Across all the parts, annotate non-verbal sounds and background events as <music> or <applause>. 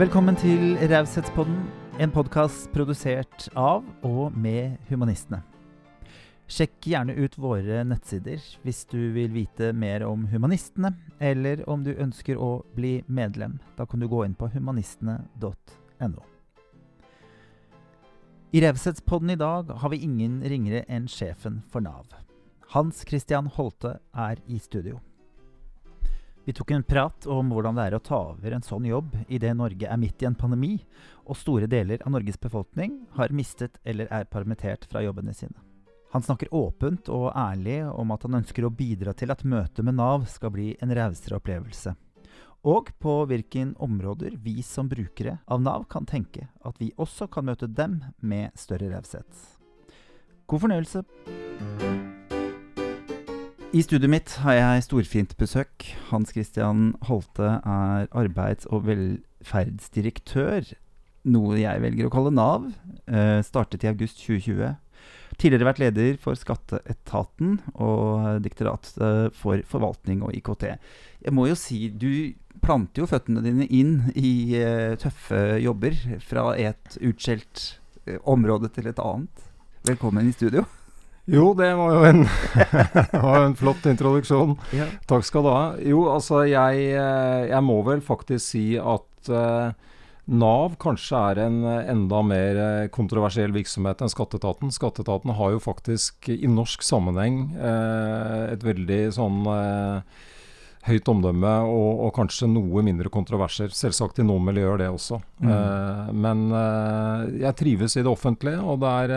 Velkommen til Raushetspodden, en podkast produsert av og med humanistene. Sjekk gjerne ut våre nettsider hvis du vil vite mer om humanistene, eller om du ønsker å bli medlem. Da kan du gå inn på humanistene.no. I Raushetspodden i dag har vi ingen ringere enn sjefen for Nav. Hans Christian Holte er i studio. Vi tok en prat om hvordan det er å ta over en sånn jobb idet Norge er midt i en pandemi, og store deler av Norges befolkning har mistet eller er permittert fra jobbene sine. Han snakker åpent og ærlig om at han ønsker å bidra til at møtet med Nav skal bli en rausere opplevelse, og på hvilke områder vi som brukere av Nav kan tenke at vi også kan møte dem med større raushet. God fornøyelse. I studioet mitt har jeg storfint besøk. Hans Christian Holte er arbeids- og velferdsdirektør, noe jeg velger å kalle Nav. Eh, startet i august 2020. Tidligere vært leder for Skatteetaten og Direktoratet for forvaltning og IKT. Jeg må jo si, du planter jo føttene dine inn i uh, tøffe jobber fra et utskjelt uh, område til et annet. Velkommen i studio. Jo, det var jo en, <laughs> var en flott introduksjon. Ja. Takk skal du ha. Jo, altså jeg, eh, jeg må vel faktisk si at uh, Nav kanskje er en enda mer kontroversiell virksomhet enn Skatteetaten. Skatteetaten har jo faktisk i norsk sammenheng uh, et veldig sånn uh, høyt omdømme og, og, kanskje noe mindre kontroverser. Selvsagt i noen miljøer det også. Mm. men jeg trives i det offentlige, og det er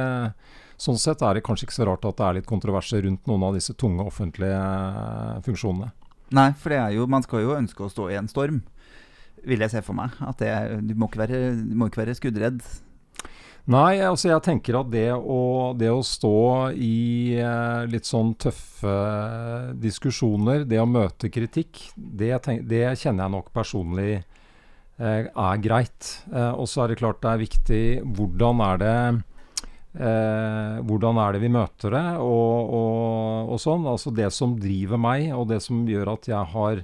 Sånn sett er det kanskje ikke så rart at det er litt kontroverser rundt noen av disse tunge offentlige eh, funksjonene. Nei, for det er jo, man skal jo ønske å stå i en storm, vil jeg se for meg. At det, du, må ikke være, du må ikke være skuddredd. Nei, altså jeg tenker at det å, det å stå i eh, litt sånn tøffe diskusjoner, det å møte kritikk, det, tenk, det kjenner jeg nok personlig eh, er greit. Og så er det klart det er viktig hvordan er det Eh, hvordan er det vi møter det, og, og, og, sånn. Altså det som driver meg, og det som gjør at jeg har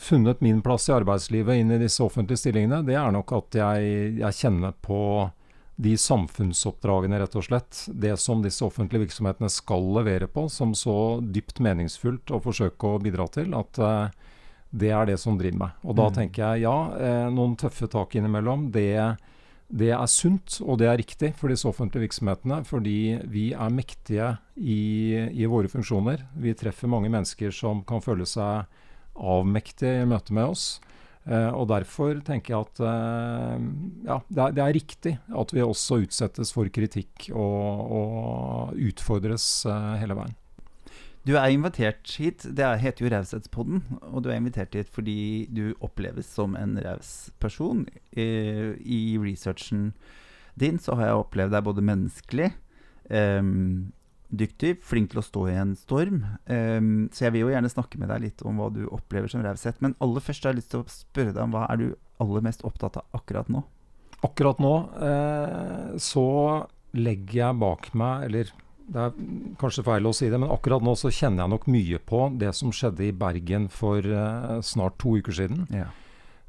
funnet min plass i arbeidslivet inn i disse offentlige stillingene, det er nok at jeg, jeg kjenner på de samfunnsoppdragene, rett og slett. Det som disse offentlige virksomhetene skal levere på, som så dypt meningsfullt å forsøke å bidra til. At eh, det er det som driver meg. Og da mm. tenker jeg ja, eh, noen tøffe tak innimellom. det det er sunt og det er riktig for disse offentlige virksomhetene, fordi vi er mektige i, i, våre funksjoner. Vi treffer mange mennesker som kan føle seg avmektige i møte med oss. Eh, og Derfor tenker jeg at eh, ja, det er, det, er, riktig at vi også utsettes for kritikk og, og utfordres eh, hele veien. Du er invitert hit. Det heter jo Raushetspodden. Og du er invitert hit fordi du oppleves som en raus person. I, I, researchen din så har jeg opplevd deg både menneskelig, um, dyktig, flink til å stå i en storm. Um, så jeg vil jo gjerne snakke med deg litt om hva du opplever som raushet. Men aller først har jeg lyst til å spørre deg om hva er du aller mest opptatt av akkurat nå? Akkurat nå eh, så legger jeg bak meg, eller det er kanskje feil å si det, men akkurat nå så kjenner jeg nok mye på det som skjedde i Bergen for uh, snart to uker siden. Ja.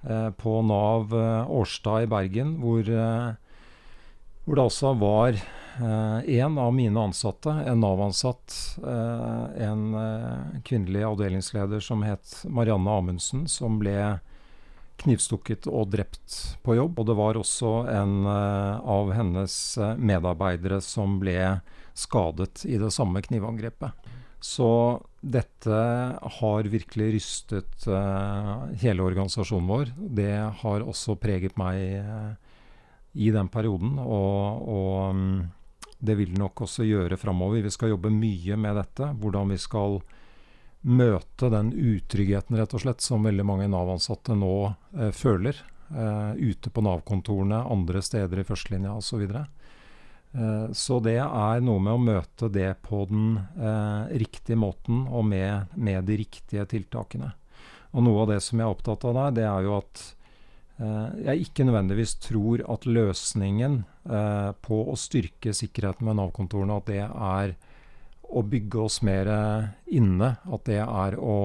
Uh, på Nav uh, Årstad i Bergen, hvor, hvor det altså var en av mine ansatte, en Nav-ansatt, en kvinnelig avdelingsleder som het Marianne Amundsen, som ble knivstukket og drept på jobb. Og det var også en av hennes medarbeidere som ble skadet i det samme knivangrepet. Så dette har virkelig rystet uh, hele organisasjonen vår. Det har også preget meg uh, i den perioden, og, og um, det vil nok også gjøre framover. Vi skal jobbe mye med dette. Hvordan vi skal møte den utryggheten rett og slett som veldig mange Nav-ansatte nå uh, føler. ute på Nav-kontorene, andre steder i førstelinja osv. Eh, så det er noe med å møte det på den eh, riktige måten og med, med, de riktige tiltakene. Og noe av det som jeg er opptatt av der, det er jo at eh, jeg ikke nødvendigvis tror at løsningen eh, på å styrke sikkerheten ved Nav-kontorene, at det er å bygge oss mer inne. At det er å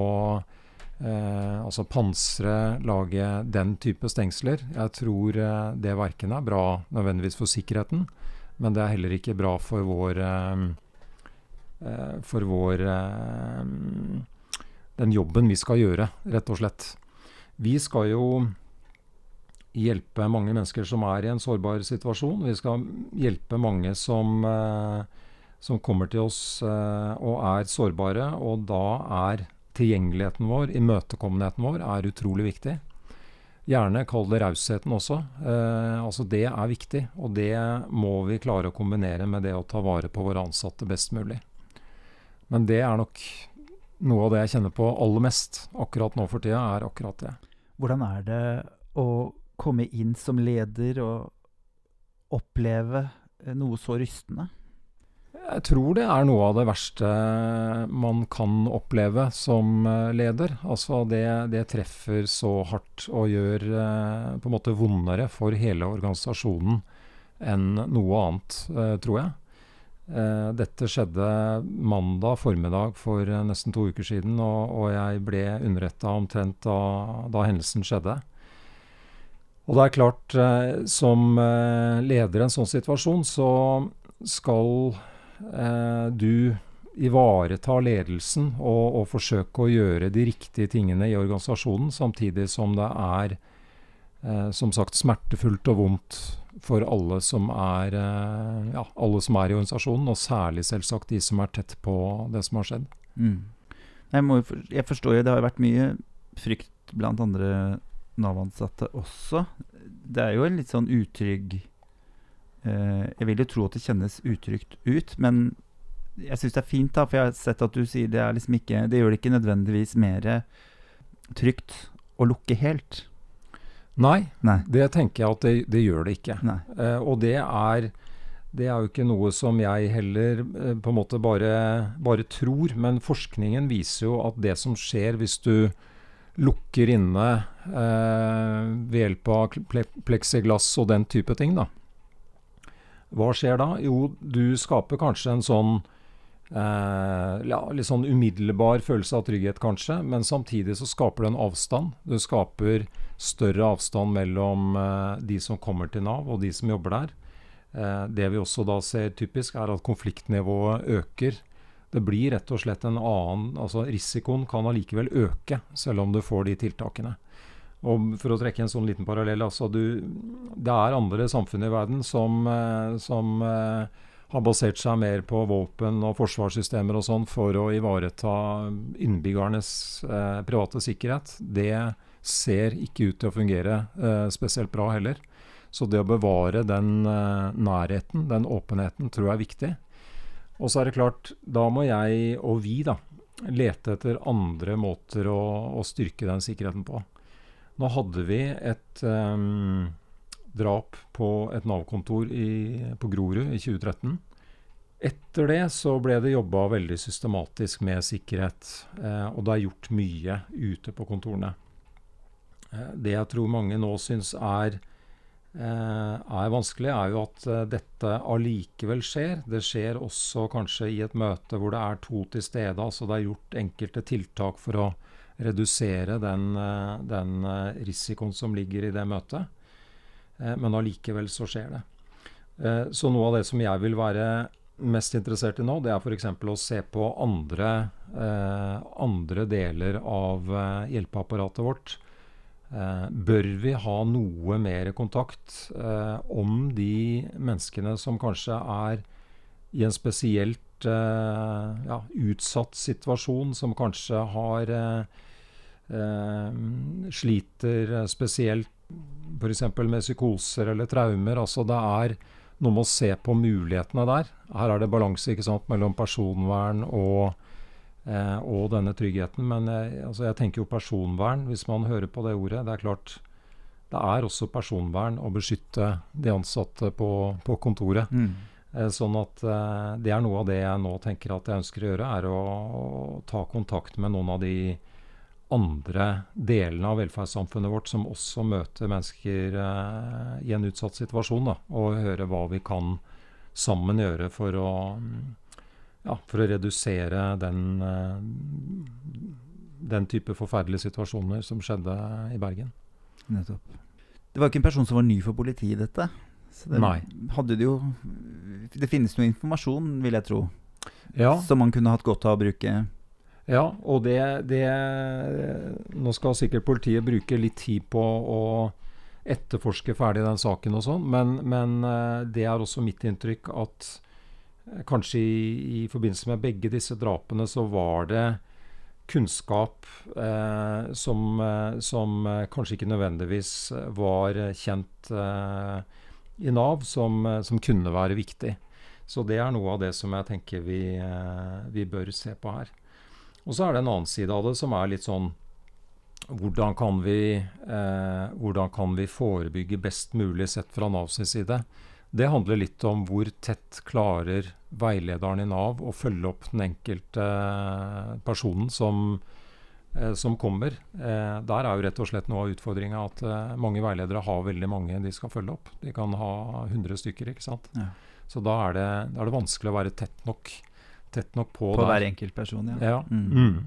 Eh, altså pansre, lage den type stengsler. Jeg tror eh, det verken er bra nødvendigvis for sikkerheten, men det er heller ikke bra for vår eh, eh For vår eh, Den jobben vi skal gjøre, rett og slett. Vi skal jo hjelpe mange mennesker som er i en sårbar situasjon. Vi skal hjelpe mange som, eh, som kommer til oss og er sårbare, og da er tilgjengeligheten vår, imøtekommenheten vår, er utrolig viktig. Gjerne kall det rausheten også. Eh, altså det er viktig, og det må vi klare å kombinere med det å ta vare på våre ansatte best mulig. Men det er nok noe av det jeg kjenner på aller mest akkurat nå for tida, er akkurat det. Hvordan er det å komme inn som leder og oppleve noe så rystende? Jeg tror det er noe av det verste man kan oppleve som eh, leder. Altså det, det treffer så hardt og gjør eh, på en måte vondere for hele organisasjonen enn noe annet, eh, tror jeg. Dette skjedde mandag formiddag for nesten to uker siden, og, og jeg ble underretta omtrent da, da, hendelsen skjedde. Og det er klart, som leder i en sånn situasjon, så skal du ivareta ledelsen og, og forsøke å gjøre de riktige tingene i organisasjonen, samtidig som det er eh, som sagt smertefullt og vondt for alle som, er, eh, ja, alle som er i organisasjonen, og særlig selvsagt de som er tett på det som har skjedd. Mm. Jeg, må, jeg, forstår jo det har vært mye frykt blant andre Nav-ansatte også. Det er jo en litt sånn utrygg Eh, jeg vil jo tro at det kjennes utrygt ut, men jeg syns det er fint, da, for jeg har sett at du sier det er liksom ikke Det gjør det ikke nødvendigvis mer trygt å lukke helt. Nei, Nei. det tenker jeg at det, det gjør det ikke. Eh, og det er, det er jo ikke noe som jeg heller eh, på en måte bare, bare, tror, men forskningen viser jo at det som skjer hvis du lukker inne eh, ved hjelp av pleksiglass og den type ting, da, hva skjer da? Jo, du skaper kanskje en sånn eh, ja, litt sånn umiddelbar følelse av trygghet, kanskje, men samtidig så skaper du en avstand. Du skaper større avstand mellom eh, de som kommer til Nav og de som jobber der. Eh, det vi også da ser typisk, er at konfliktnivået øker. Det blir rett og slett en annen altså Risikoen kan allikevel øke, selv om du får de tiltakene. Og For å trekke en sånn liten parallell altså du, Det er andre samfunn i verden som, eh, som eh, har basert seg mer på våpen og forsvarssystemer og sånn for å ivareta innbyggernes eh, private sikkerhet. Det ser ikke ut til å fungere eh, spesielt bra heller. Så det å bevare den eh, nærheten, den åpenheten, tror jeg er viktig. Og så er det klart, da må jeg og vi da lete etter andre måter å, å styrke den sikkerheten på. Nå hadde vi et um, drap på et Nav-kontor på Grorud i 2013. Etter det så ble det jobba veldig systematisk med sikkerhet, eh, og det er gjort mye ute på kontorene. Eh, det jeg tror mange nå syns er, eh, er vanskelig, er jo at eh, dette allikevel skjer. Det skjer også kanskje i et møte hvor det er to til stede. altså Det er gjort enkelte tiltak for å redusere den, eh, den eh, risikoen som ligger i det møtet. Eh, men allikevel så skjer det. Så noe av det som jeg vil være mest interessert i nå, det er f.eks. å se på andre, andre deler av hjelpeapparatet vårt. Bør vi ha noe mer kontakt om de menneskene som kanskje er i en spesielt ja, utsatt situasjon, som kanskje har Eh, sliter spesielt f.eks. med psykoser eller traumer. Altså det er noe med å se på mulighetene der. Her er det balanse ikke sant, mellom personvern og, eh, og denne tryggheten. Men jeg, altså jeg tenker jo personvern, hvis man hører på det ordet. Det er klart det er også personvern å beskytte de ansatte på, på kontoret. Mm. Eh, sånn at eh, det er noe av det jeg nå tenker at jeg ønsker å gjøre, er å, å ta kontakt med noen av de andre delene av velferdssamfunnet vårt som også møter mennesker eh, i en utsatt situasjon. Da, og høre hva vi kan sammen gjøre for å, ja, for å redusere den, eh, den type forferdelige situasjoner som skjedde i Bergen. Nettopp. Det var ikke en person som var ny for politiet i dette? Det, Nei. Hadde det, jo, det finnes noe informasjon, vil jeg tro, Ja, som man kunne hatt godt av å bruke. Ja og det, det Nå skal sikkert politiet bruke litt tid på å etterforske ferdig den saken og sånn, men, men eh, det er også mitt inntrykk at eh, kanskje i, i forbindelse med begge disse drapene så var det kunnskap eh, som, eh, som kanskje ikke nødvendigvis var kjent eh, i Nav, som, som kunne være viktig. Så det er noe av det som jeg tenker vi, eh, vi bør se på her. Og så er det en annen side av det som er litt sånn hvordan kan vi, eh, hvordan kan vi forebygge best mulig sett fra Navs side? Det handler litt om hvor tett klarer veilederen i Nav å følge opp den enkelte eh, personen som, eh, som kommer. Eh, der er jo rett og slett noe av utfordringa at mange veiledere har veldig mange de skal følge opp. De kan ha 100 stykker, ikke sant. Ja. Så da er, det, da er det vanskelig å være tett nok, tett nok på, På der. hver enkelt person, ja. Ja. Mm. Mm.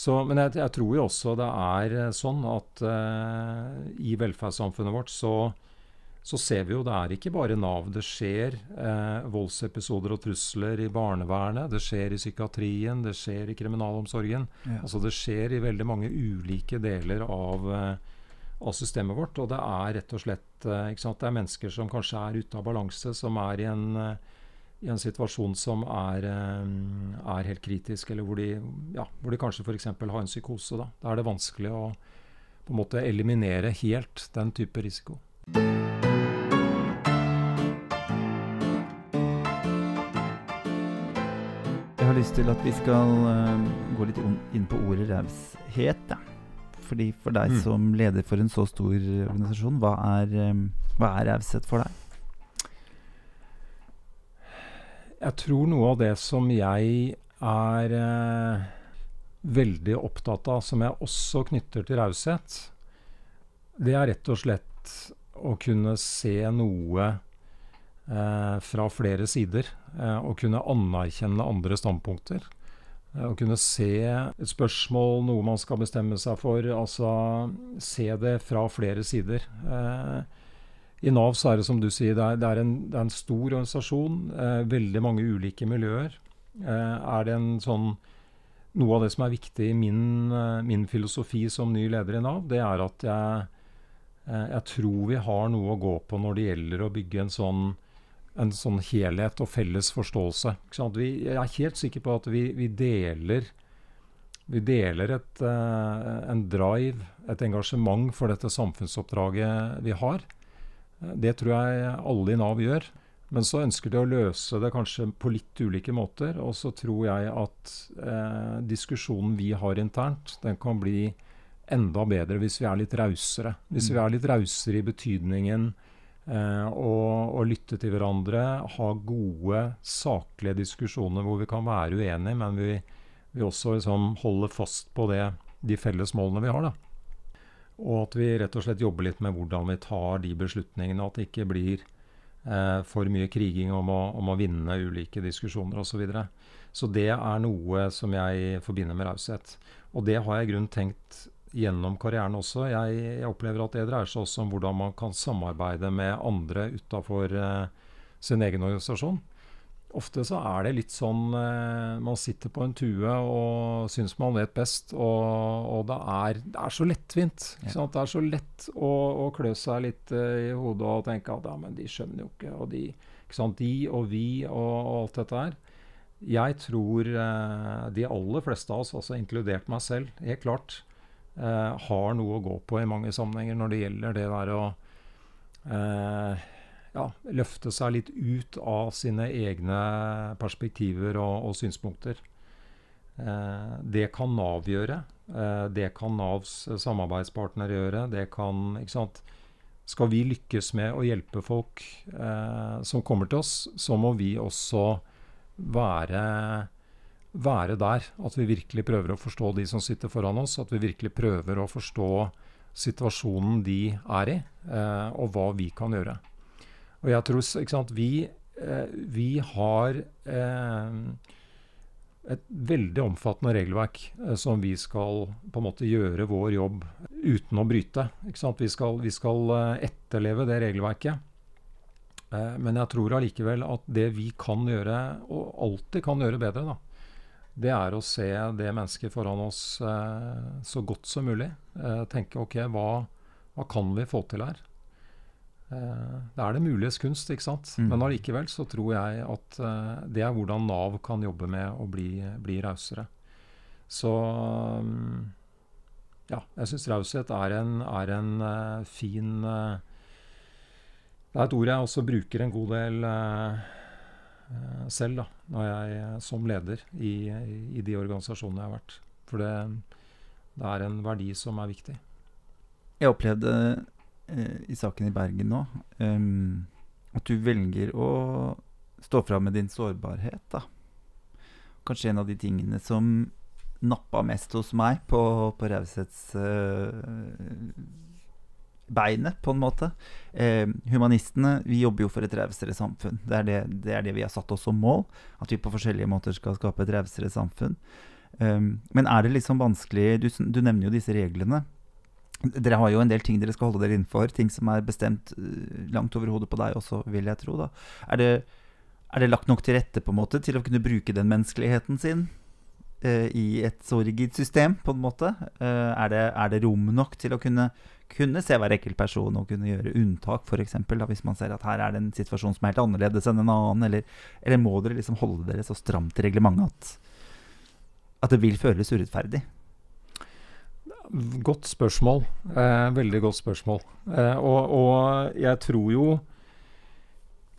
Så, men jeg, jeg tror jo også det er eh, sånn at uh, i velferdssamfunnet vårt så, så ser vi jo det er ikke bare Nav. Det skjer uh, voldsepisoder og trusler i barnevernet, det skjer i psykiatrien, det skjer i kriminalomsorgen. Ja. Altså det skjer i veldig mange ulike deler av, uh, av systemet vårt. Og det er rett og slett ikke sant? Det er mennesker som kanskje er ute av balanse, som er i en, i en situasjon som er, eh, er helt kritisk, eller hvor de, ja, hvor de kanskje f.eks. har en psykose. Da. da er det vanskelig å på en måte eliminere helt den type risiko. Jeg har lyst til at vi skal eh, gå litt inn- på ordet raushet. Fordi For deg Mm. som leder for en så stor organisasjon, hva er, eh, hva er raushet for deg? Jeg tror noe av det som jeg er eh, veldig opptatt av, som jeg også knytter til raushet, det er rett og slett å kunne se noe eh, fra flere sider. Eh, å kunne anerkjenne andre standpunkter. Eh, å kunne se et spørsmål, noe man skal bestemme seg for. Altså se det fra flere sider. Eh, i Nav så er det som du sier, det er, det er, en, det er en stor organisasjon. Eh, veldig mange ulike miljøer. Eh, er det en sånn Noe av det som er viktig i min, eh, min filosofi som ny leder i Nav, det er at jeg, eh, jeg tror vi har noe å gå på når det gjelder å bygge en sånn, en sånn helhet og felles forståelse. Vi, jeg er helt sikker på at vi, vi deler vi deler et, eh, en drive, et engasjement for dette samfunnsoppdraget vi har. Det tror jeg alle i Nav gjør. Men så ønsker de å løse det kanskje på litt ulike måter. Og så tror jeg at eh, diskusjonen vi har internt, den kan bli enda bedre hvis vi er litt rausere. Hvis vi er litt rausere i betydningen eh, å, å lytte til hverandre, ha gode, saklige diskusjoner hvor vi kan være uenige, men vi, vi også liksom holder fast på det, de felles målene vi har. da. Og at vi rett og slett jobber litt med hvordan vi tar de beslutningene. At det ikke blir eh, for mye kriging om å, om å vinne ulike diskusjoner osv. Så, videre. så det er noe som jeg forbinder med raushet. Og det har jeg i grunnen tenkt gjennom karrieren også. Jeg, jeg opplever at det dreier seg også om hvordan man kan samarbeide med andre utafor eh, sin egen organisasjon. Ofte så er det litt sånn eh, Man sitter på en tue og syns man vet best, og, og det, er, det er så lettvint. Ja. Det er så lett å, å klø seg litt eh, i hodet og tenke at ja, men de skjønner jo ikke, og de, ikke de og vi og, og alt dette her. Jeg tror eh, de aller fleste av oss, altså inkludert meg selv, helt klart, har noe å gå på i mange sammenhenger når det gjelder det der å eh, ja, løfte seg litt ut av sine egne perspektiver og, og synspunkter. Eh, det kan Nav gjøre. Eh, det kan Navs samarbeidspartner gjøre. Det kan, ikke sant? Skal vi lykkes med å hjelpe folk eh, som kommer til oss, så må vi også være, være der. At vi virkelig prøver å forstå de som sitter foran oss. At vi virkelig prøver å forstå situasjonen de er i, eh, og hva vi kan gjøre. Og jeg tror ikke sant, vi, eh, vi har eh, et veldig omfattende regelverk eh, som vi skal på en måte gjøre vår jobb uten å bryte. Vi skal, vi, skal, etterleve det regelverket. Men jeg tror allikevel at det vi kan gjøre, og alltid kan gjøre bedre, da, det er å se det mennesket foran oss så godt som mulig. Tenke OK, hva, hva, kan vi få til her? Eh, det er det muliges kunst, ikke sant. Mm. Men allikevel så tror jeg at eh, det er hvordan Nav kan jobbe med å bli, bli rausere. Så mm, ja, jeg syns raushet er en, er en uh, fin uh, Det er et ord jeg også bruker en god del uh, selv, da, når jeg som leder i, i, de organisasjonene jeg har vært. For det, det er en verdi som er viktig. Jeg opplevde Eh, i saken i Bergen nå, um, at du velger å stå fram med din sårbarhet. da. Kanskje en av de tingene som nappa mest hos meg på, på raushetsbeinet, uh, på en måte. Eh, humanistene vi jobber jo for et rausere samfunn. Det er det, det er det, vi har satt oss som mål. At vi på forskjellige måter skal skape et rausere samfunn. Um, men er det liksom vanskelig du, du nevner jo disse reglene. Dere har jo en del ting dere skal holde dere innenfor. Ting som er bestemt uh, langt over hodet på deg også, vil jeg tro. da. Er det, er det, lagt nok til rette på en måte til å kunne bruke den menneskeligheten sin uh, i et så rigid system, på en måte? Uh, er, det, er, det, rom nok til å kunne, kunne se hver enkelt person og kunne gjøre unntak, f.eks. Hvis man ser at her er det en situasjon som er helt annerledes enn en annen? Eller, eller må dere liksom holde dere så stramt i reglementet at, at det vil føles urettferdig? Godt spørsmål. Eh, veldig godt spørsmål. Eh, og, og, jeg tror jo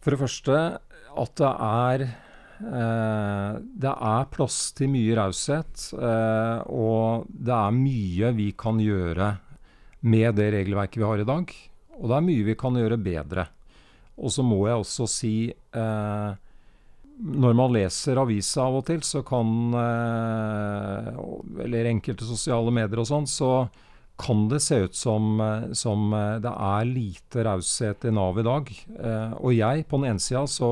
for det første at det er eh, Det er plass til mye raushet. Eh, og det er mye vi kan gjøre med det regelverket vi har i dag. Og det er mye vi kan gjøre bedre. Og så må jeg også si eh, når man leser avisa av og til, så kan eh, Eller enkelte sosiale medier og sånn, så kan det se ut som, eh, som eh, det er lite raushet i Nav i dag. Og jeg, på den ene sida, så,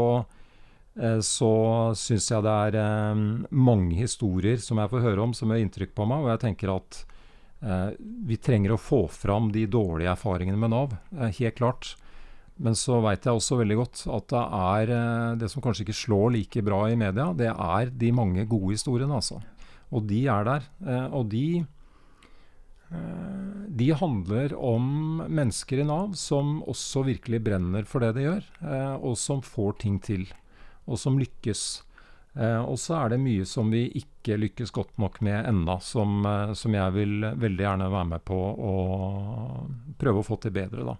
så syns jeg det er mange historier som jeg får høre om, som gjør inntrykk på meg. Og jeg tenker at vi trenger å få fram de dårlige erfaringene med Nav. Helt klart. Men så veit jeg også veldig godt at det er eh, det som kanskje ikke slår like bra i media, det er de mange gode historiene, altså. Og de er der. Eh, og de, eh, de handler om mennesker i Nav som også virkelig brenner for det de gjør, og som får ting til. Og som lykkes. Og så er det mye som vi ikke lykkes godt nok med ennå, som, som jeg vil veldig gjerne være med på å prøve å få til bedre. da.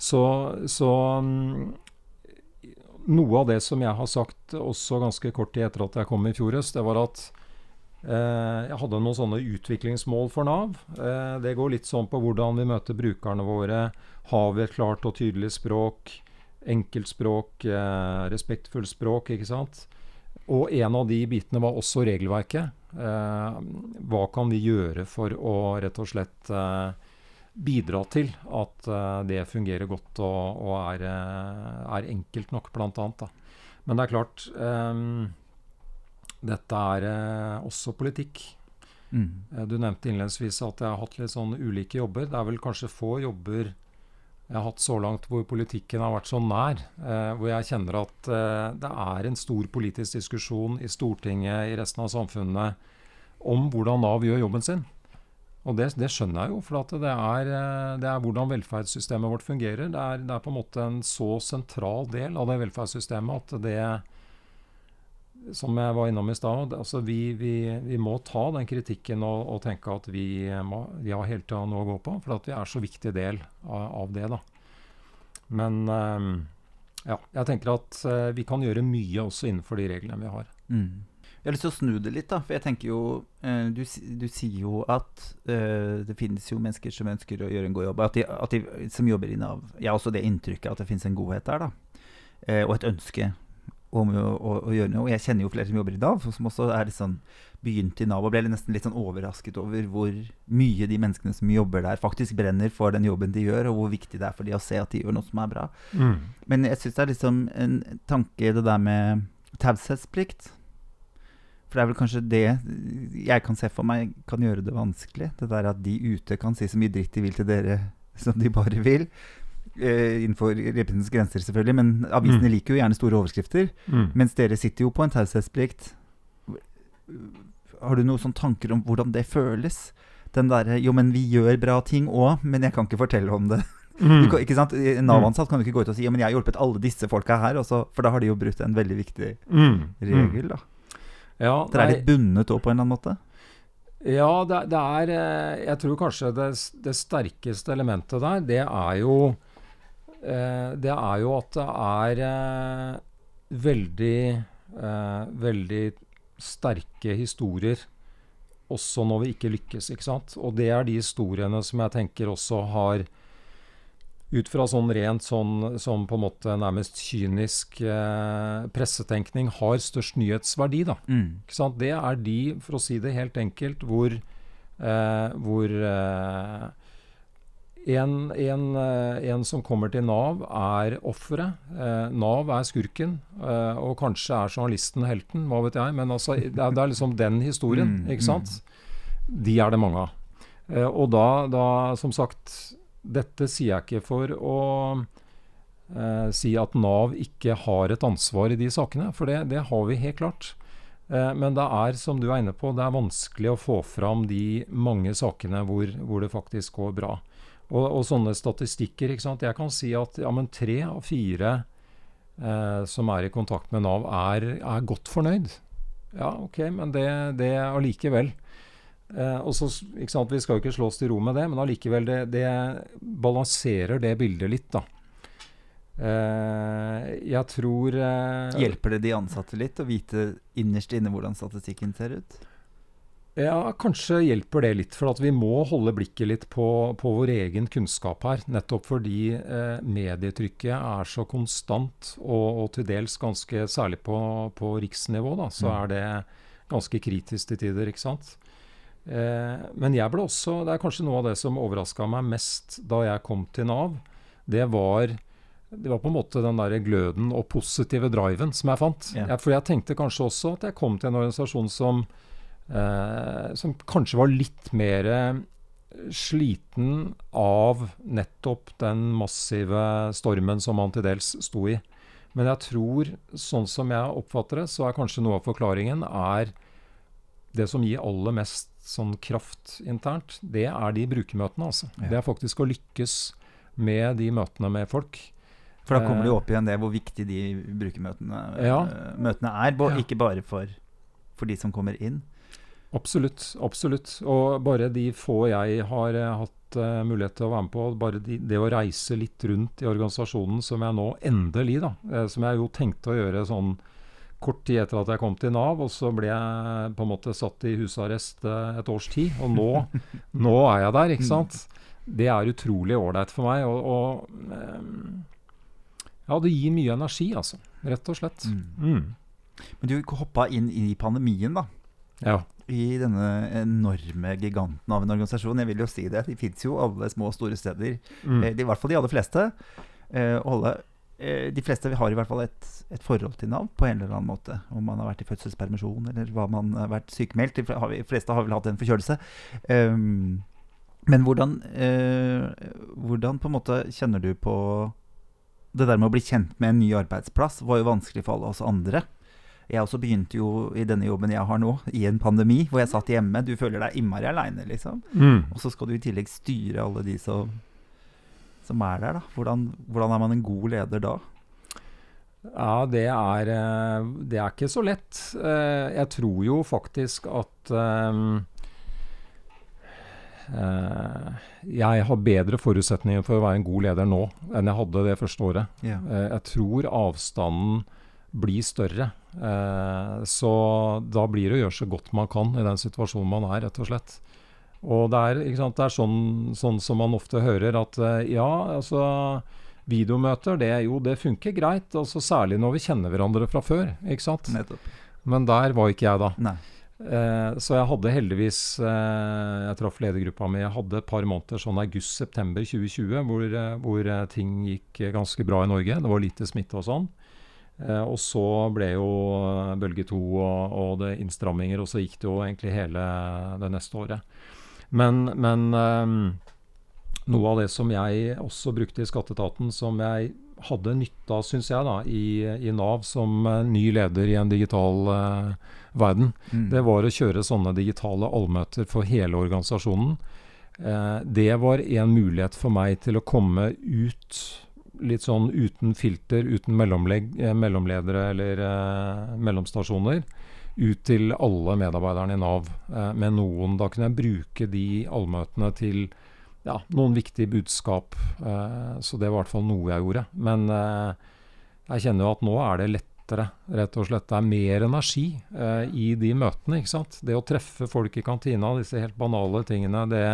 Så, så um, noe av det som jeg har sagt også ganske kort tid etter at jeg kom i fjor høst, det var at eh, jeg hadde noen sånne utviklingsmål for Nav. Eh, det går litt sånn på hvordan vi møter brukerne våre. Har vi et klart og tydelig språk? Enkelt språk, eh, respektfullt språk, ikke sant? Og en av de bitene var også regelverket. Hva kan vi gjøre for å rett og slett bidra til at uh, det fungerer godt og, og er, uh, er, enkelt nok, bl.a. Men det er klart um, Dette er også politikk. Mm. du nevnte innledningsvis at jeg har hatt litt sånn ulike jobber. Det er vel kanskje få jobber jeg har hatt så langt hvor politikken har vært så nær. hvor jeg kjenner at det er en stor politisk diskusjon i Stortinget, i resten av samfunnet, om hvordan Nav gjør jobben sin. Og det, det, skjønner jeg jo, for det er, eh, det, er, hvordan velferdssystemet vårt fungerer. Det er, det er, på en måte en så sentral del av det velferdssystemet at det Som jeg var innom i stad, altså vi, vi, vi, må ta den kritikken og, og tenke at vi, må, vi har hele tida noe å gå på. For at vi er så viktig del av, av det. da. Men um, ja, jeg tenker at uh, vi kan gjøre mye også innenfor de reglene vi har. Mm. Jeg har lyst til å snu det litt, da. For jeg tenker jo eh, du, du, sier jo at eh, det finnes jo mennesker som ønsker å gjøre en god jobb. At de, at de, som jobber i Nav. Jeg har også det inntrykket at det finnes en godhet der, da. Eh, og et ønske om å, å, å, gjøre noe. Og jeg kjenner jo flere som jobber i Nav, som også er litt sånn begynt i Nav og ble nesten litt sånn overrasket over hvor mye de menneskene som jobber der, faktisk brenner for den jobben de gjør, og hvor viktig det er for de å se at de gjør noe som er bra. Mm. Men jeg syns det er liksom en tanke, det der med taushetsplikt For det er vel kanskje det jeg kan se for meg kan gjøre det vanskelig. Det der at de ute kan si så mye dritt de vil til dere <laughs> som de bare vil. Eh, innenfor representens grenser, selvfølgelig. Men avisene Mm. liker jo gjerne store overskrifter. Mm. Mens dere sitter jo på en taushetsplikt. Har du noen sånne tanker om hvordan det føles? Den derre Jo, men vi gjør bra ting òg, men jeg kan ikke fortelle om det. <laughs> Du Mm. kan, ikke sant? En Nav-ansatt kan jo ikke gå ut og si Ja, men jeg har hjulpet alle disse folka her, også, for da har de jo brutt en veldig viktig Mm. regel, da. Ja, Dere er litt bundet òg, på en eller annen måte? Ja, det, det er eh, Jeg tror kanskje det, det sterkeste elementet der, det er jo eh, Det er jo at det er eh, veldig Veldig sterke historier også når vi ikke lykkes, ikke sant. Og det er de historiene som jeg tenker også har ut fra sånn rent sånn som på en måte nærmest kynisk eh, pressetenkning har størst nyhetsverdi, da. Mm. Ikke sant? Det er de, for å si det helt enkelt, hvor, eh, hvor eh, en, en, eh, en som kommer til Nav, er offeret. Eh, Nav er skurken, eh, og kanskje er journalisten helten, hva vet jeg. Men altså, det, er, det er liksom den historien, Mm, ikke sant? De er det mange av. Eh, og da, da, som sagt Dette sier jeg ikke for å eh, si at Nav ikke har et ansvar i de sakene, for det, det har vi helt klart. Eh, men det er, som du er inne på, det er vanskelig å få fram de mange sakene hvor, hvor det faktisk går bra. Og, og sånne statistikker, ikke sant. Jeg kan si at ja, tre av fire eh, som er i kontakt med Nav, er, er godt fornøyd. Ja, ok, men det, det allikevel. Eh, og så, ikke sant, Vi skal jo ikke slå oss til ro med det, men allikevel, det, det balanserer det bildet litt, da. Eh, jeg tror eh, Hjelper det de ansatte litt å vite innerst inne hvordan statistikken ser ut? Ja, kanskje hjelper det litt. For at vi må holde blikket litt på, på vår egen kunnskap her. Nettopp fordi eh, medietrykket er så konstant, og, og til dels ganske særlig på, på riksnivå, da, så Mm. er det ganske kritisk til tider, ikke sant. Eh, men jeg ble også Det er kanskje noe av det som overraska meg mest da jeg kom til Nav. Det var det var på en måte den der gløden og positive driven som jeg fant. Yeah. Jeg, for jeg tenkte kanskje også at jeg kom til en organisasjon som eh, som kanskje var litt mer eh, sliten av nettopp den massive stormen som man til dels sto i. Men jeg tror, sånn som jeg oppfatter det, så er kanskje noe av forklaringen er det som gir aller mest sånn kraft internt, det er de brukermøtene, altså. Ja. Det er faktisk å lykkes med de møtene med folk. For da kommer det jo Eh, opp igjen det hvor viktig de brukermøtene Ja. eh, møtene er. Ja. Ikke bare for, for de som kommer inn. Absolutt. absolutt. Og bare de få jeg har eh, hatt uh, mulighet til å være med på, bare de, det å reise litt rundt i organisasjonen, som jeg nå endelig, da, uh, som jeg jo tenkte å gjøre sånn kort tid etter at jeg kom til Nav, og så ble jeg på en måte satt i husarrest eh, et års tid. Og nå, <laughs> nå er jeg der, ikke sant. Det er utrolig ålreit for meg. Og, og eh, ja, det gir mye energi, altså. Rett og slett. Mm. Men du hoppa inn i pandemien, da. Ja. I denne enorme giganten av en organisasjon. Jeg vil jo si det. De fins jo alle små og store steder. Mm. Eh, I hvert fall de aller fleste. Og alle, de fleste har i hvert fall et, et forhold til Nav på en eller annen måte. Om man har vært i fødselspermisjon eller hva man har vært sykemeldt. De fleste har vel hatt en forkjølelse. Um, men hvordan, uh, hvordan på en måte kjenner du på Det der med å bli kjent med en ny arbeidsplass var jo vanskelig for alle oss andre. Jeg også begynte jo i denne jobben jeg har nå, i en pandemi, hvor jeg satt hjemme. Du føler deg innmari aleine, liksom. Mm. Og så skal du i tillegg styre alle de som, som er der, da. Hvordan, hvordan er man en god leder da? Ja, det er, eh, det er ikke så lett. Eh, Jeg tror jo faktisk at eh, jeg har bedre forutsetninger for å være en god leder nå enn jeg hadde det første året. Yeah. Jeg tror avstanden blir større. Så da blir det å gjøre så godt man kan i den situasjonen man er, rett og slett. Og det er, sant, det er sånn, sånn som man ofte hører at eh, ja, altså Videomøter, det, jo, det funker greit. Altså Særlig når vi kjenner hverandre fra før. ikke sant? Nettopp. Men der var ikke jeg da. Nei. Eh, så jeg hadde heldigvis eh, Jeg traff ledergruppa mi. Jeg hadde et par måneder sånn august-september 2020 hvor, eh, hvor eh, ting gikk ganske bra i Norge. Det var lite smitte og sånn. Eh, og så ble jo bølge to og, og det innstramminger, og så gikk det jo egentlig hele det neste året. Men, men um, noe av det som jeg også brukte i skatteetaten, som jeg hadde nytte av, syns jeg, da, i, i, Nav som uh, ny leder i en digital uh, verden, mm. det var å kjøre sånne digitale allmøter for hele organisasjonen. Uh, det var en mulighet for meg til å komme ut litt sånn uten filter, uten mellomledere eller mellomstasjoner. Ut til alle medarbeiderne i Nav med noen. Da kunne jeg bruke de allmøtene til ja, noen viktige budskap. Eh, så det var i hvert fall noe jeg gjorde. Men eh, jeg kjenner jo at nå er det lettere, rett og slett. Det er mer energi eh, i de møtene. ikke sant? Det å treffe folk i kantina, disse helt banale tingene, det,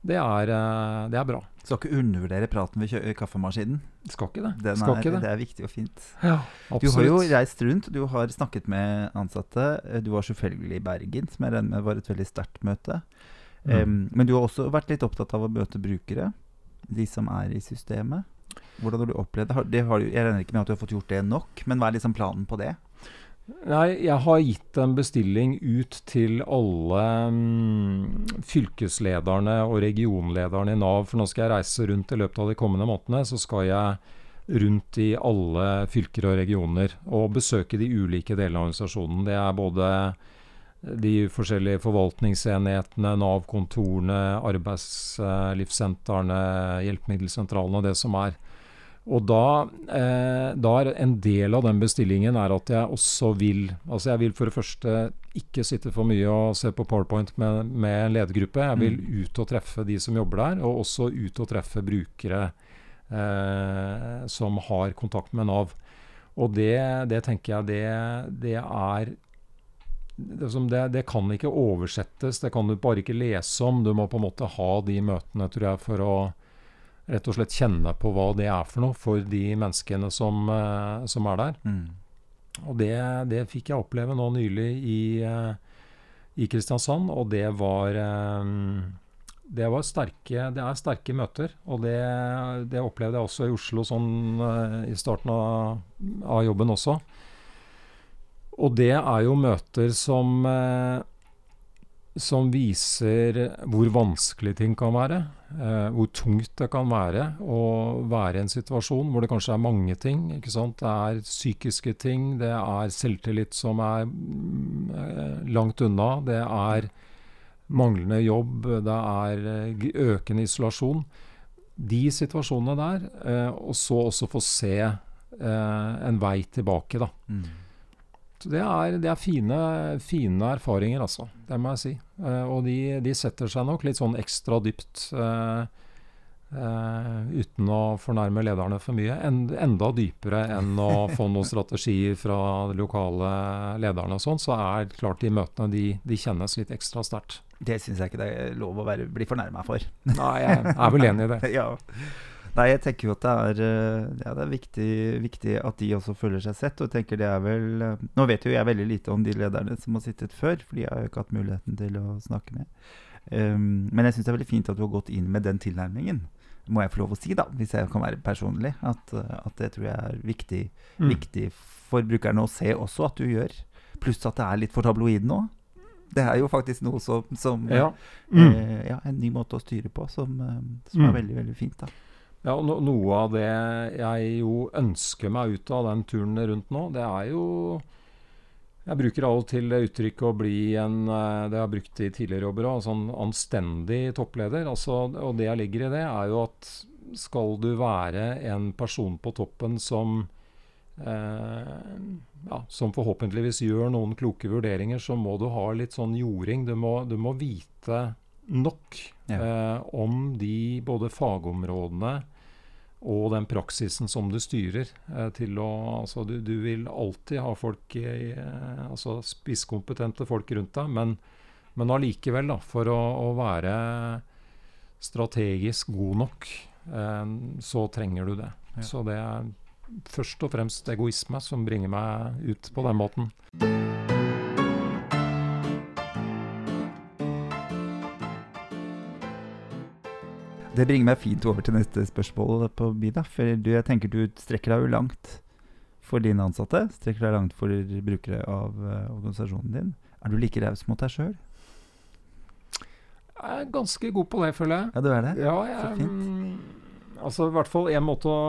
det, er, eh, det er, bra. Skal ikke undervurdere praten ved kaffemaskinen. Skal ikke det. Skal er, ikke det. det er viktig og fint. Ja, du har jo reist rundt, du har snakket med ansatte. Du var selvfølgelig i Bergen, som jeg regner med var et veldig sterkt møte. Mm. Um, men du har også vært litt opptatt av å møte brukere, de som er i systemet. Hvordan har du opplevd det? det har, jeg regner ikke med at du har fått gjort det nok, men hva er liksom planen på det? Nei, jeg har gitt en bestilling ut til alle mm, fylkeslederne og regionlederne i Nav. For nå skal jeg reise rundt i løpet av de kommende månedene. Så skal jeg rundt i alle fylker og regioner og besøke de ulike delene av organisasjonen. Det er både de forskjellige forvaltningsenhetene, Nav-kontorene, arbeidslivssentrene, hjelpemiddelsentralene og det som er. Og da, eh, da, er en del av den bestillingen er at jeg også vil Altså jeg vil for det første ikke sitte for mye og se på PowerPoint med, med en ledergruppe. Jeg vil mm. ut og treffe de som jobber der, og også ut og treffe brukere eh, som har kontakt med Nav. Og det, det tenker jeg det, det er det, det, kan ikke oversettes, det kan du bare ikke lese om. Du må på en måte ha de møtene, tror jeg, for å rett og slett kjenne på hva det er for noe for de menneskene som, uh, som er der. Mm. Og det, det, fikk jeg oppleve nå nylig i, uh, i Kristiansand, og det var um, det, var sterke, det er sterke møter, og det, det opplevde jeg også i Oslo sånn i starten av, av jobben også. Og det er jo møter som, eh, som viser hvor vanskelig ting kan være. Eh, hvor tungt det kan være å være i en situasjon hvor det kanskje er mange ting. ikke sant? Det er psykiske ting, det er selvtillit som er eh, langt unna. Det er manglende jobb, det er eh, økende isolasjon. De situasjonene der, eh, og så også få se eh, en vei tilbake, da. Mm. Det er, det er fine, fine, erfaringer, altså. Det må jeg si. Eh, og de, de, setter seg nok litt sånn ekstra dypt, Eh, uh, uten å fornærme lederne for mye. En, enda dypere enn å <laughs> få noen strategier fra de lokale lederne og sånn, så er klart de møtene de, de kjennes litt ekstra sterkt. Det syns jeg ikke det er lov å være, bli fornærma for. Nei, jeg er vel enig i det. <laughs> ja. Nei, jeg tenker jo at det er, eh, ja, det er viktig, viktig, at de også føler seg sett. Og jeg tenker det er vel eh, Nå vet jo jeg veldig lite om de lederne som har sittet før, fordi jeg har jo ikke hatt muligheten til å snakke med. Um, men jeg syns det er veldig fint at du har gått inn med den tilnærmingen. Må jeg få lov å si, da, hvis jeg kan være personlig, at, eh, at det tror jeg er viktig, mm. viktig for brukerne å se også at du gjør. Pluss at det er litt for tabloid nå. Det er jo faktisk noe som, som ja. Mm. Eh, ja, En ny måte å styre på som, som er mm. veldig, veldig fint. da ja, og no, Noe av det jeg jo ønsker meg ut av den turen rundt nå, det er jo Jeg bruker av og til uttrykket å bli en eh, Det jeg har brukt i tidligere jobber òg, sånn anstendig toppleder. Altså, og det jeg ligger i det, er jo at skal du være en person på toppen som eh, ja, som forhåpentligvis gjør noen kloke vurderinger, så må du ha litt sånn jording. Du må, du må vite nok ja. eh, om de både fagområdene og den praksisen som du styrer. Eh, til å, altså, du, du, vil alltid ha folk, eh, altså spisskompetente folk rundt deg, men, men allikevel, da, for å, å, være strategisk god nok, eh, så trenger du det. Ja. Så det er først og fremst egoisme som bringer meg ut på den måten. Det bringer meg fint over til neste spørsmål på Bida. For du, jeg tenker du strekker deg jo langt for dine ansatte, strekker deg langt for brukere av uh, organisasjonen din. Er du like raus mot deg sjøl? Jeg er ganske god på det, føler jeg. Ja, du er det? Ja, jeg, Så fint. mm, altså i hvert fall en måte å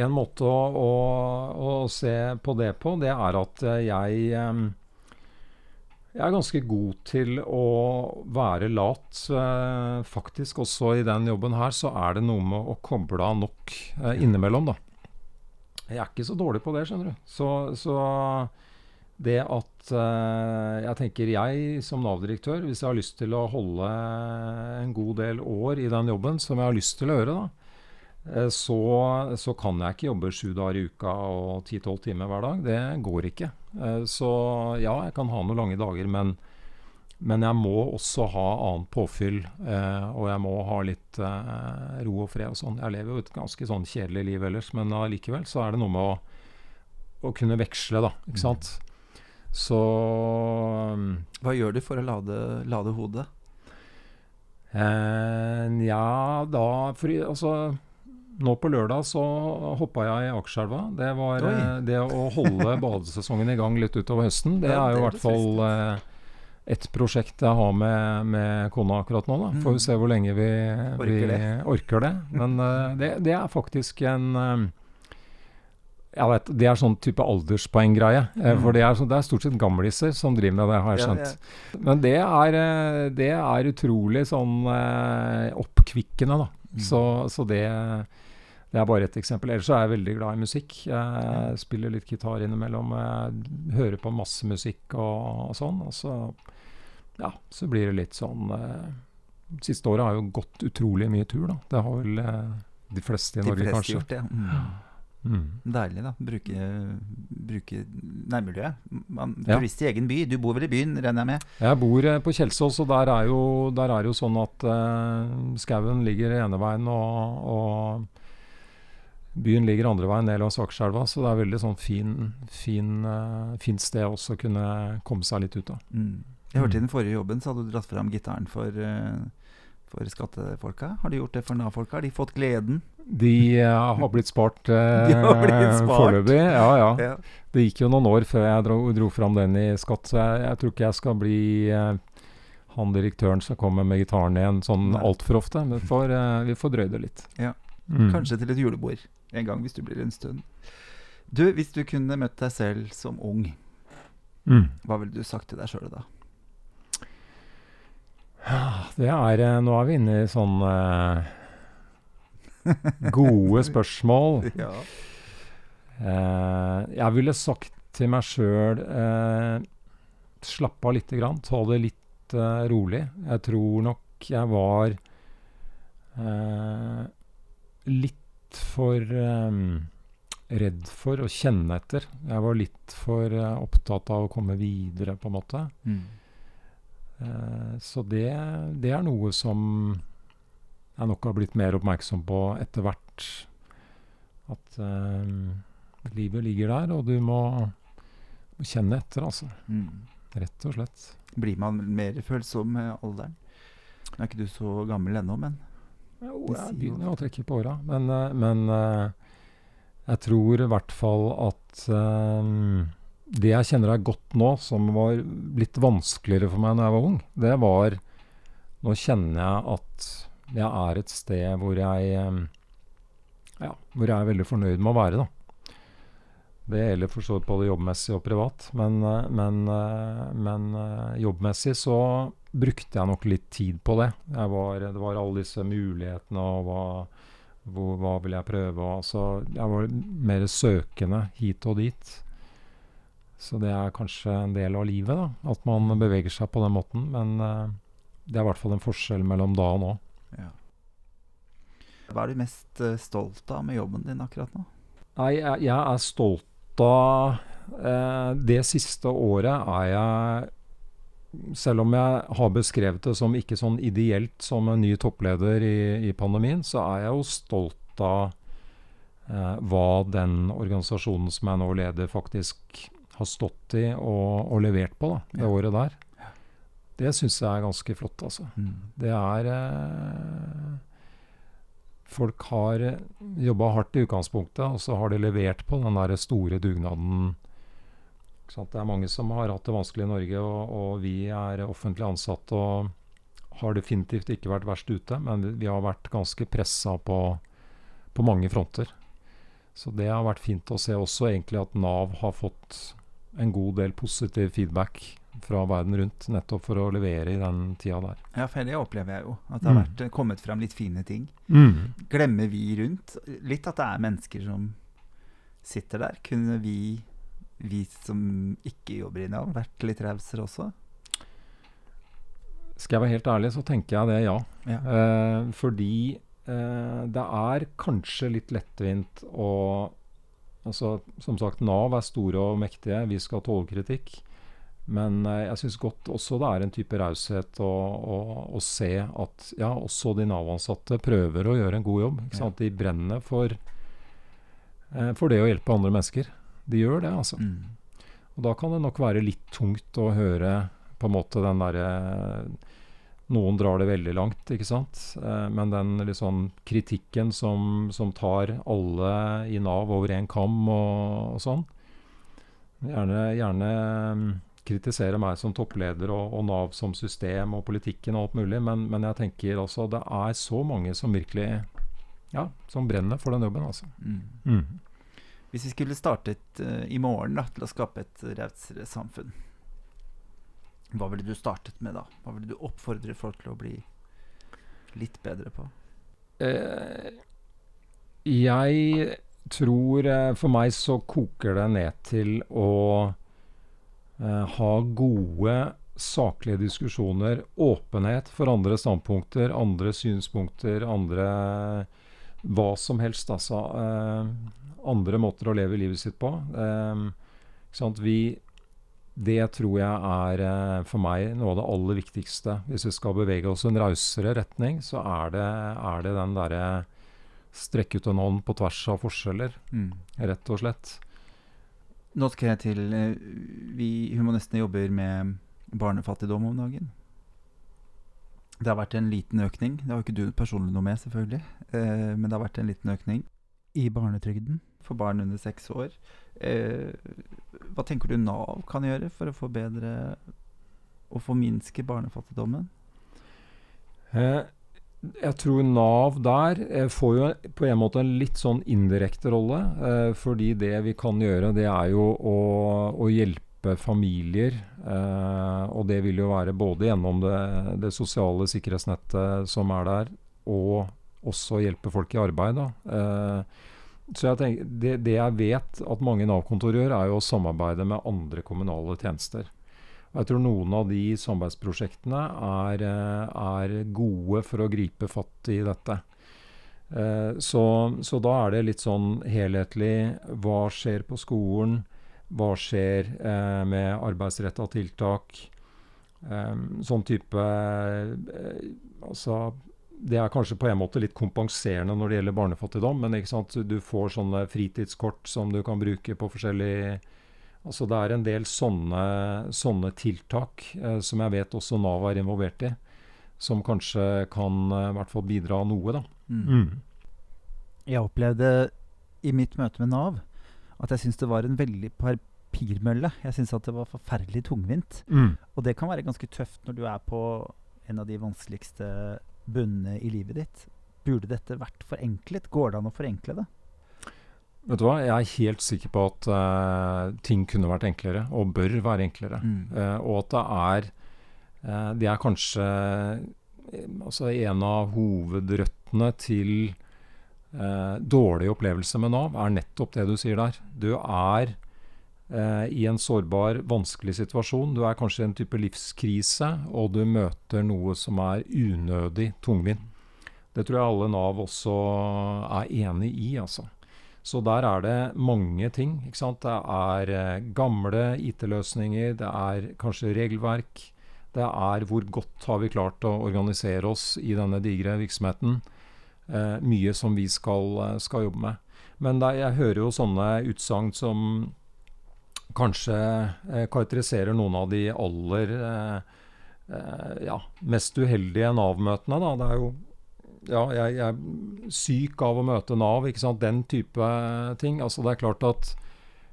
En måte å, å, å se på det på, det er at eh, jeg em, jeg er ganske god til å være lat. Eh, faktisk også i den jobben her så er det noe med å koble av nok eh, innimellom, da. Jeg er ikke så dårlig på det, skjønner du. Så, så det at eh, jeg tenker jeg som Nav-direktør, hvis jeg har lyst til å holde en god del år i den jobben, som jeg har lyst til å gjøre, da, så, så kan jeg ikke jobbe sju dager i uka og ti-tolv timer hver dag. Det går ikke. Eh, Så ja, jeg kan ha noen lange dager, men, men jeg må også ha annet påfyll. Eh, og jeg må ha litt eh, ro og fred og sånn. Jeg lever jo et ganske sånn kjedelig liv ellers, men allikevel så er det noe med å, å kunne veksle, da. Ikke sant. Så um, Hva gjør du for å lade, lade hodet? Eh, Nja, da for, Altså, nå på lørdag så hoppa jeg i Akerselva. Det var Oi. eh, det å holde <laughs> badesesongen i gang litt utover høsten. Det er jo i hvert fall eh, et prosjekt jeg har med, med kona akkurat nå. Da. Får vi se hvor lenge vi, Mm. Orker vi det. orker det. Men eh, det, det er faktisk en jeg vet, Det er sånn type alderspoenggreie. Mm. For Mm. det er, så, det er stort sett gamliser som driver med det, har jeg Ja, ja. Men det er, det er utrolig sånn oppkvikkende, da. Mm. Så, så det, det er bare et eksempel. Ellers så er jeg veldig glad i musikk. Jeg spiller litt gitar innimellom. Jeg hører på masse musikk og, og sånn. Og så, ja, så blir det litt sånn eh, Siste året har jo gått utrolig mye tur, da. Det har vel eh, de fleste i De Norge, fleste kanskje. gjort det. ja. Mm. Mm. Deilig, da. Bruke, bruke nærmiljøet. Man, Ja. Turist i egen by. Du bor vel i byen, regner jeg med? Jeg bor eh, på Kjelsås, og der er jo, der er jo sånn at uh, skauen ligger ene veien, og, og byen ligger andre veien ned langs Akerselva. Så det er veldig sånn fin, fin, uh, fint sted også å kunne komme seg litt ut av. Mm. Jeg hørte i Mm. den forrige jobben så hadde du dratt fram gitaren for, uh, for skattefolka. Har du gjort det for Nav-folka? Har de fått gleden? De eh, har blitt spart, <laughs> eh, spart. foreløpig. Ja, ja. Ja. Det gikk jo noen år før jeg dro, dro fram den i skatt, så jeg, jeg tror ikke jeg skal bli eh, han direktøren som kommer med gitaren igjen sånn altfor ofte. Men for, eh, vi får drøye det litt. Ja. Mm. Kanskje til et julebord en gang, hvis du blir en stund. Du, hvis du kunne møtt deg selv som ung, Mm. hva ville du sagt til deg sjøl da? Det er eh, Nå er vi inne i sånn eh, gode spørsmål. <laughs> Ja. Eh, jeg ville sagt til meg sjøl eh, Slapp av lite grann. Ta det litt eh, rolig. Jeg tror nok jeg var eh, litt for eh, redd for å kjenne etter. Jeg var litt for opptatt av å komme videre, på en måte. Mm. Eh, så det, det er noe som jeg nok har blitt mer oppmerksom på etter hvert. At eh, livet ligger der, og du må, må kjenne etter, altså. Mm. Rett og slett. Blir man mer følsom med alderen? Nå er ikke du så gammel ennå, men Jo, jeg begynner å trekke på åra. Men, eh, men eh, jeg tror i hvert fall at eh, det jeg kjenner er godt nå, som var litt vanskeligere for meg når jeg var ung, det var Nå kjenner jeg at jeg er et sted hvor jeg Ja, hvor jeg er veldig fornøyd med å være, da. Det gjelder for så vidt både jobbmessig og privat. Men, eh, men, eh, men eh, jobbmessig så brukte jeg nok litt tid på det. Var, det var alle disse mulighetene og hva, hvor, hva vil jeg prøve. Og, altså, jeg var mer søkende hit og dit. Så det er kanskje en del av livet, da. At man beveger seg på den måten. Men det er i hvert fall en forskjell mellom da og nå. Hva er du mest eh, stolt av med jobben din akkurat nå? Nei, jeg, jeg er stolt av eh, Det siste året er jeg Selv om jeg har beskrevet det som ikke sånn ideelt som en ny toppleder i, i pandemien, så er jeg jo stolt av eh, hva den organisasjonen som jeg nå leder, faktisk har stått i og, og levert på da, det Ja. året der. Det syns jeg er ganske flott, altså. Mm. Det er eh, folk har jobba hardt i utgangspunktet, og så har de levert på den der store dugnaden. Det er mange som har hatt det vanskelig i Norge, og, og vi er offentlig ansatte og har definitivt ikke vært verst ute. Men vi har vært ganske pressa på, på mange fronter. Så det har vært fint å se også egentlig at Nav har fått en god del positiv feedback fra verden rundt, nettopp for å levere i den tida der. Ja, for det opplever jeg jo. At det har vært, kommet fram litt fine ting. Mm. Glemmer vi rundt litt at det er mennesker som sitter der? Kunne vi, vi som ikke jobber i Nav, vært litt rausere også? Skal jeg være helt ærlig, så tenker jeg det, ja. Ja. Eh, fordi eh, det er kanskje litt lettvint å Altså, som sagt, Nav er store og mektige. Vi skal tåle kritikk. Men eh, jeg syns godt også det er en type raushet å, å, å se at ja, også de Nav-ansatte prøver å gjøre en god jobb. Ikke sant? De brenner for, eh, for det å hjelpe andre mennesker. De gjør det, altså. Mm. Og da kan det nok være litt tungt å høre på en måte den derre Noen drar det veldig langt, ikke sant. Eh, men den sånn kritikken som, som tar alle i Nav over én kam og, og sånn. Gjerne, gjerne kritisere meg som toppleder og, og Nav som system og politikken og alt mulig, men, men jeg tenker altså det er så mange som virkelig ja, som brenner for den jobben, altså. Mm. Hvis vi skulle startet uh, i morgen da, til å skape et rausere samfunn, hva ville du startet med da? Hva ville du oppfordre folk til å bli litt bedre på? Eh, jeg tror eh, For meg så koker det ned til å ha gode, saklige diskusjoner. Åpenhet for andre standpunkter, andre synspunkter, andre Hva som helst, altså. Eh, andre måter å leve livet sitt på. Eh? Vi det tror jeg er eh, for meg noe av det aller viktigste. Hvis vi skal bevege oss i en rausere retning, så er det, er det den derre strekke ut en hånd på tvers av forskjeller, Mm. rett og slett. Nå skal jeg til eh, Vi humanistene jobber med barnefattigdom om dagen. Det har vært en liten økning. Det har jo ikke du personlig noe med, selvfølgelig. Eh, men det har vært en liten økning i barnetrygden for barn under seks år. Eh, hva tenker du Nav kan gjøre for å få bedre Å forminske barnefattigdommen? Eh, jeg tror Nav der eh, får jo på en måte en litt sånn indirekte rolle. Eh, fordi det vi kan gjøre, det er jo å, å hjelpe familier. Eh, og det vil jo være både gjennom det, det sosiale sikkerhetsnettet som er der, og også hjelpe folk i arbeid. Da. Så jeg tenker, det, det jeg vet at mange Nav-kontor gjør, er jo å samarbeide med andre kommunale tjenester. Og jeg tror noen av de samarbeidsprosjektene er, eh, er gode for å gripe fatt i dette. Eh, så, så da er det litt sånn helhetlig. Hva skjer på skolen? Hva skjer eh, med arbeidsretta tiltak? Sånn type Altså det er kanskje på en måte litt kompenserende når det gjelder barnefattigdom, men du får sånne fritidskort som du kan bruke på forskjellig Altså Det er en del sånne, sånne tiltak eh, som jeg vet også Nav er involvert i, som kanskje kan eh, i hvert fall bidra noe. da. Mm. Jeg opplevde i mitt møte med Nav at jeg syntes det var en veldig papirmølle. Jeg syntes at det var forferdelig tungvint. Mm. Og det kan være ganske tøft når du er på en av de vanskeligste bunnene i livet ditt. Burde dette vært forenklet? Går det an å forenkle det? Vet du hva, Jeg er helt sikker på at uh, ting kunne vært enklere, og bør være enklere. Mm. Uh, og at det er uh, Det er kanskje eh, altså en av hovedrøttene til eh, dårlig opplevelse med Nav, er nettopp det du sier der. Du er eh, i en sårbar, vanskelig situasjon. Du er kanskje i en type livskrise, og du møter noe som er unødig tungvint. Det tror jeg alle Nav også er enig i, altså. Så der er det mange ting. ikke sant? Det er eh, gamle IT-løsninger, det er kanskje regelverk. Det er hvor godt har vi klart å organisere oss i denne digre virksomheten. Eh, mye som vi skal, eh, skal jobbe med. Men det, jeg hører jo sånne utsagn som kanskje eh, karakteriserer noen av de aller eh, eh, ja, mest uheldige Nav-møtene. Det er jo ja, jeg, jeg, er syk av å møte Nav. ikke sant, Den type ting. Altså Det er klart at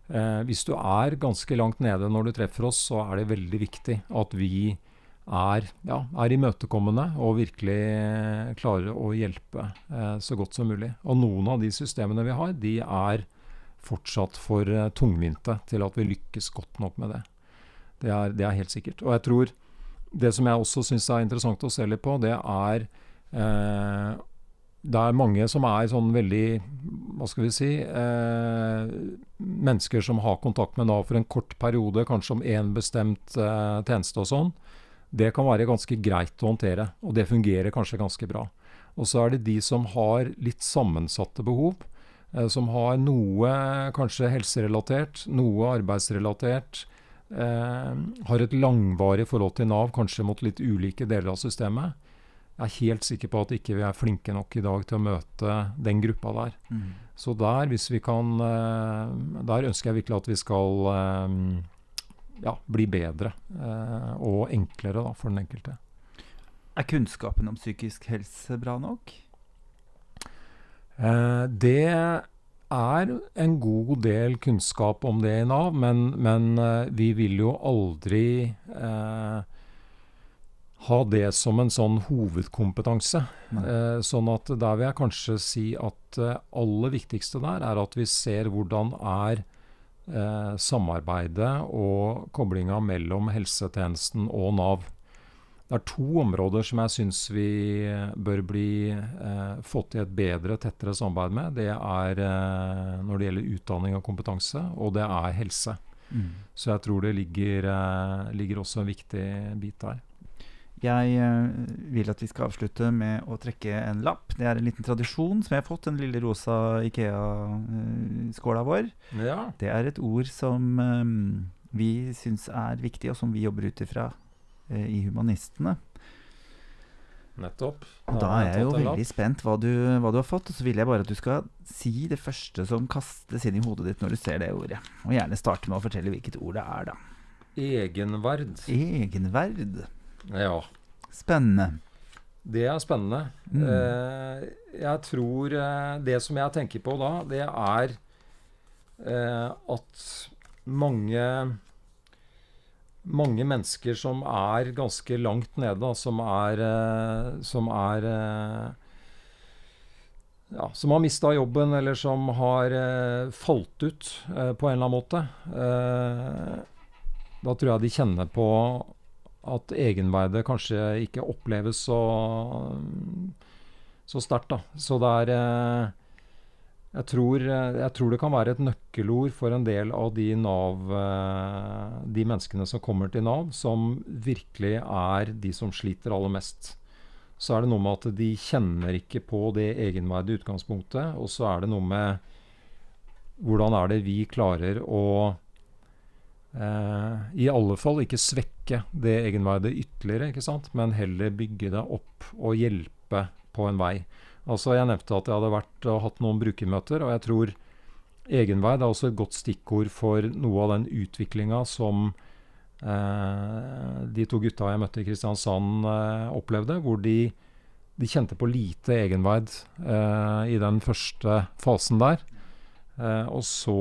eh, hvis du er ganske langt nede når du treffer oss, så er det veldig viktig at vi er, ja, er imøtekommende og virkelig klarer å hjelpe eh, så godt som mulig. Og noen av de systemene vi har, de er fortsatt for eh, tungvinte til at vi lykkes godt nok med det. Det er, det er helt sikkert. Og jeg tror det som jeg også syns er interessant å se litt på, det er eh, det er mange som er sånn veldig Hva skal vi si eh, Mennesker som har kontakt med Nav for en kort periode, kanskje om én bestemt eh, tjeneste og sånn. Det kan være ganske greit å håndtere, og det fungerer kanskje ganske bra. Og så er det de som har litt sammensatte behov. Eh, som har noe kanskje helserelatert, noe arbeidsrelatert. Eh, har et langvarig forhold til Nav, kanskje mot litt ulike deler av systemet. Jeg er helt sikker på at ikke vi er flinke nok i dag til å møte den gruppa der. Mm. Så der, hvis vi kan eh, Der ønsker jeg virkelig at vi skal eh, ja, bli bedre eh, og enklere da, for den enkelte. Er kunnskapen om psykisk helse bra nok? Det er en god del kunnskap om det i Nav, men, men vi vil jo aldri eh, ha det som en sånn hovedkompetanse. Eh, sånn at der vil jeg kanskje si at det eh, aller viktigste der er at vi ser hvordan er eh, samarbeidet og koblinga mellom helsetjenesten og Nav. Det er to områder som jeg syns vi bør bli eh, fått til et bedre, tettere samarbeid med. Det er eh, når det gjelder utdanning og kompetanse, og det er helse. Mm. Så jeg tror det ligger, eh, ligger, også en viktig bit der. Jeg eh, vil at vi skal avslutte med å trekke en lapp. Det er en liten tradisjon som jeg har fått, den lille rosa Ikea-skåla vår. Ja. Det er et ord som eh, vi syns er viktig, og som vi jobber ut ifra Eh, i Humanistene. Nettopp. Og da er jeg jo veldig spent hva du, hva du, har fått. Og så vil jeg bare at du skal si det første som kastes inn i hodet ditt når du ser det ordet. Og gjerne starte med å fortelle hvilket ord det er, da. Egenverd. Egenverd. Ja. Spennende. Det er spennende. Mm. Eh, jeg tror eh, Det som jeg tenker på da, det er eh, at mange mange mennesker som er ganske langt nede, da, som er, eh, som er eh, ja, som har mista jobben, eller som har eh, falt ut eh, på en eller annen måte. Eh, da tror jeg de kjenner på at egenverdet kanskje ikke oppleves så, så sterkt. Så det er eh, jeg tror, eh, jeg tror, det kan være et nøkkelord for en del av de, NAV, eh, de menneskene som kommer til Nav, som virkelig er de som sliter aller mest. Så er det noe med at de kjenner ikke på det egenverdet i utgangspunktet. Og så er det noe med hvordan er det vi klarer å i alle fall ikke svekke det egenverdet ytterligere, ikke sant? men heller bygge det opp og hjelpe på en vei. Altså Jeg nevnte at jeg hadde vært og hatt noen brukermøter, og jeg tror egenverd er også et godt stikkord for noe av den utviklinga som eh, de to gutta jeg møtte i Kristiansand eh, opplevde, hvor de, de, kjente på lite egenverd eh, i den første fasen der. Eh, og så,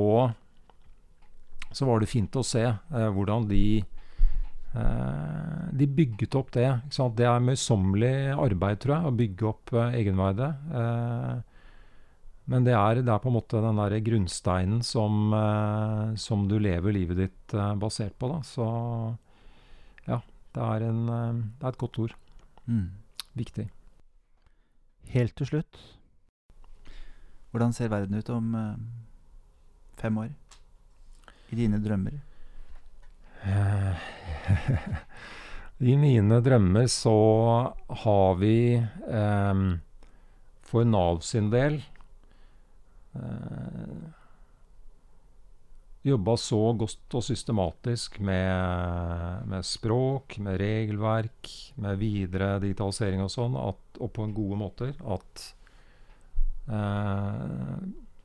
så var det fint å se eh, hvordan de Eh, de bygget opp det. Det er møysommelig arbeid, tror jeg, å bygge opp eh, egenverdet. Uh, men det er, det er, på en måte den der grunnsteinen som, uh, som du lever livet ditt basert på. Da. Så ja, det er, en, det er et godt ord. Mm. Viktig. Helt til slutt, hvordan ser verden ut om fem år? I dine drømmer? <laughs> I mine drømmer så har vi eh, for Nav sin del eh, jobba så godt og systematisk med, med, språk, med regelverk, med videre digitalisering og sånn, og på gode måter, at eh,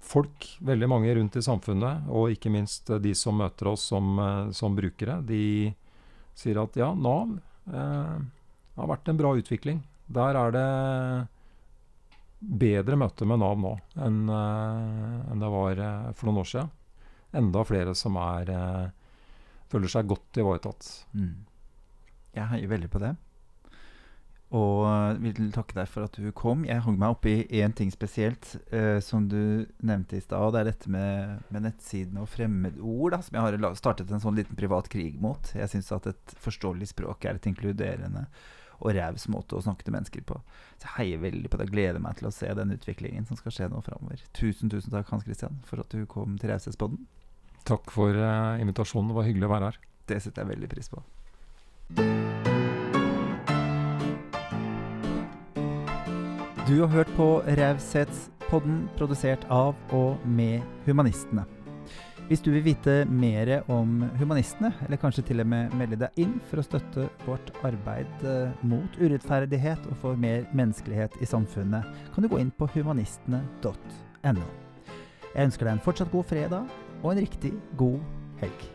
folk, veldig mange rundt i samfunnet, og ikke minst de som møter oss som, eh, som brukere, de sier at ja, Nav eh, har vært en bra utvikling. Der er det bedre møte med Nav nå enn enn det var for noen år siden. Enda flere som er, føler seg godt ivaretatt. Mm. Jeg heier veldig på det. Og vil takke deg for at du kom. Jeg hang meg opp i én ting spesielt uh, som du nevnte i stad. Det er dette med, med nettsidene og fremmedord, da, som jeg har startet en sånn liten privat krig mot. Jeg syns at et forståelig språk er et inkluderende og raus måte å snakke til mennesker på. Så jeg heier veldig på det. Gleder meg til å se den utviklingen som skal skje nå framover. Tusen, tusen takk, Hans Christian, for at du kom til Raushetspodden. Takk for uh, invitasjonen. Det var hyggelig å være her. Det setter jeg veldig pris på. Du har hørt på Raushetspodden, produsert av og med Humanistene. Hvis du vil vite mer om Humanistene, eller kanskje til og med melde deg inn for å støtte vårt arbeid eh, mot urettferdighet og for mer menneskelighet i samfunnet, kan du gå inn på humanistene.no. Jeg ønsker deg en fortsatt god fredag og en riktig god helg.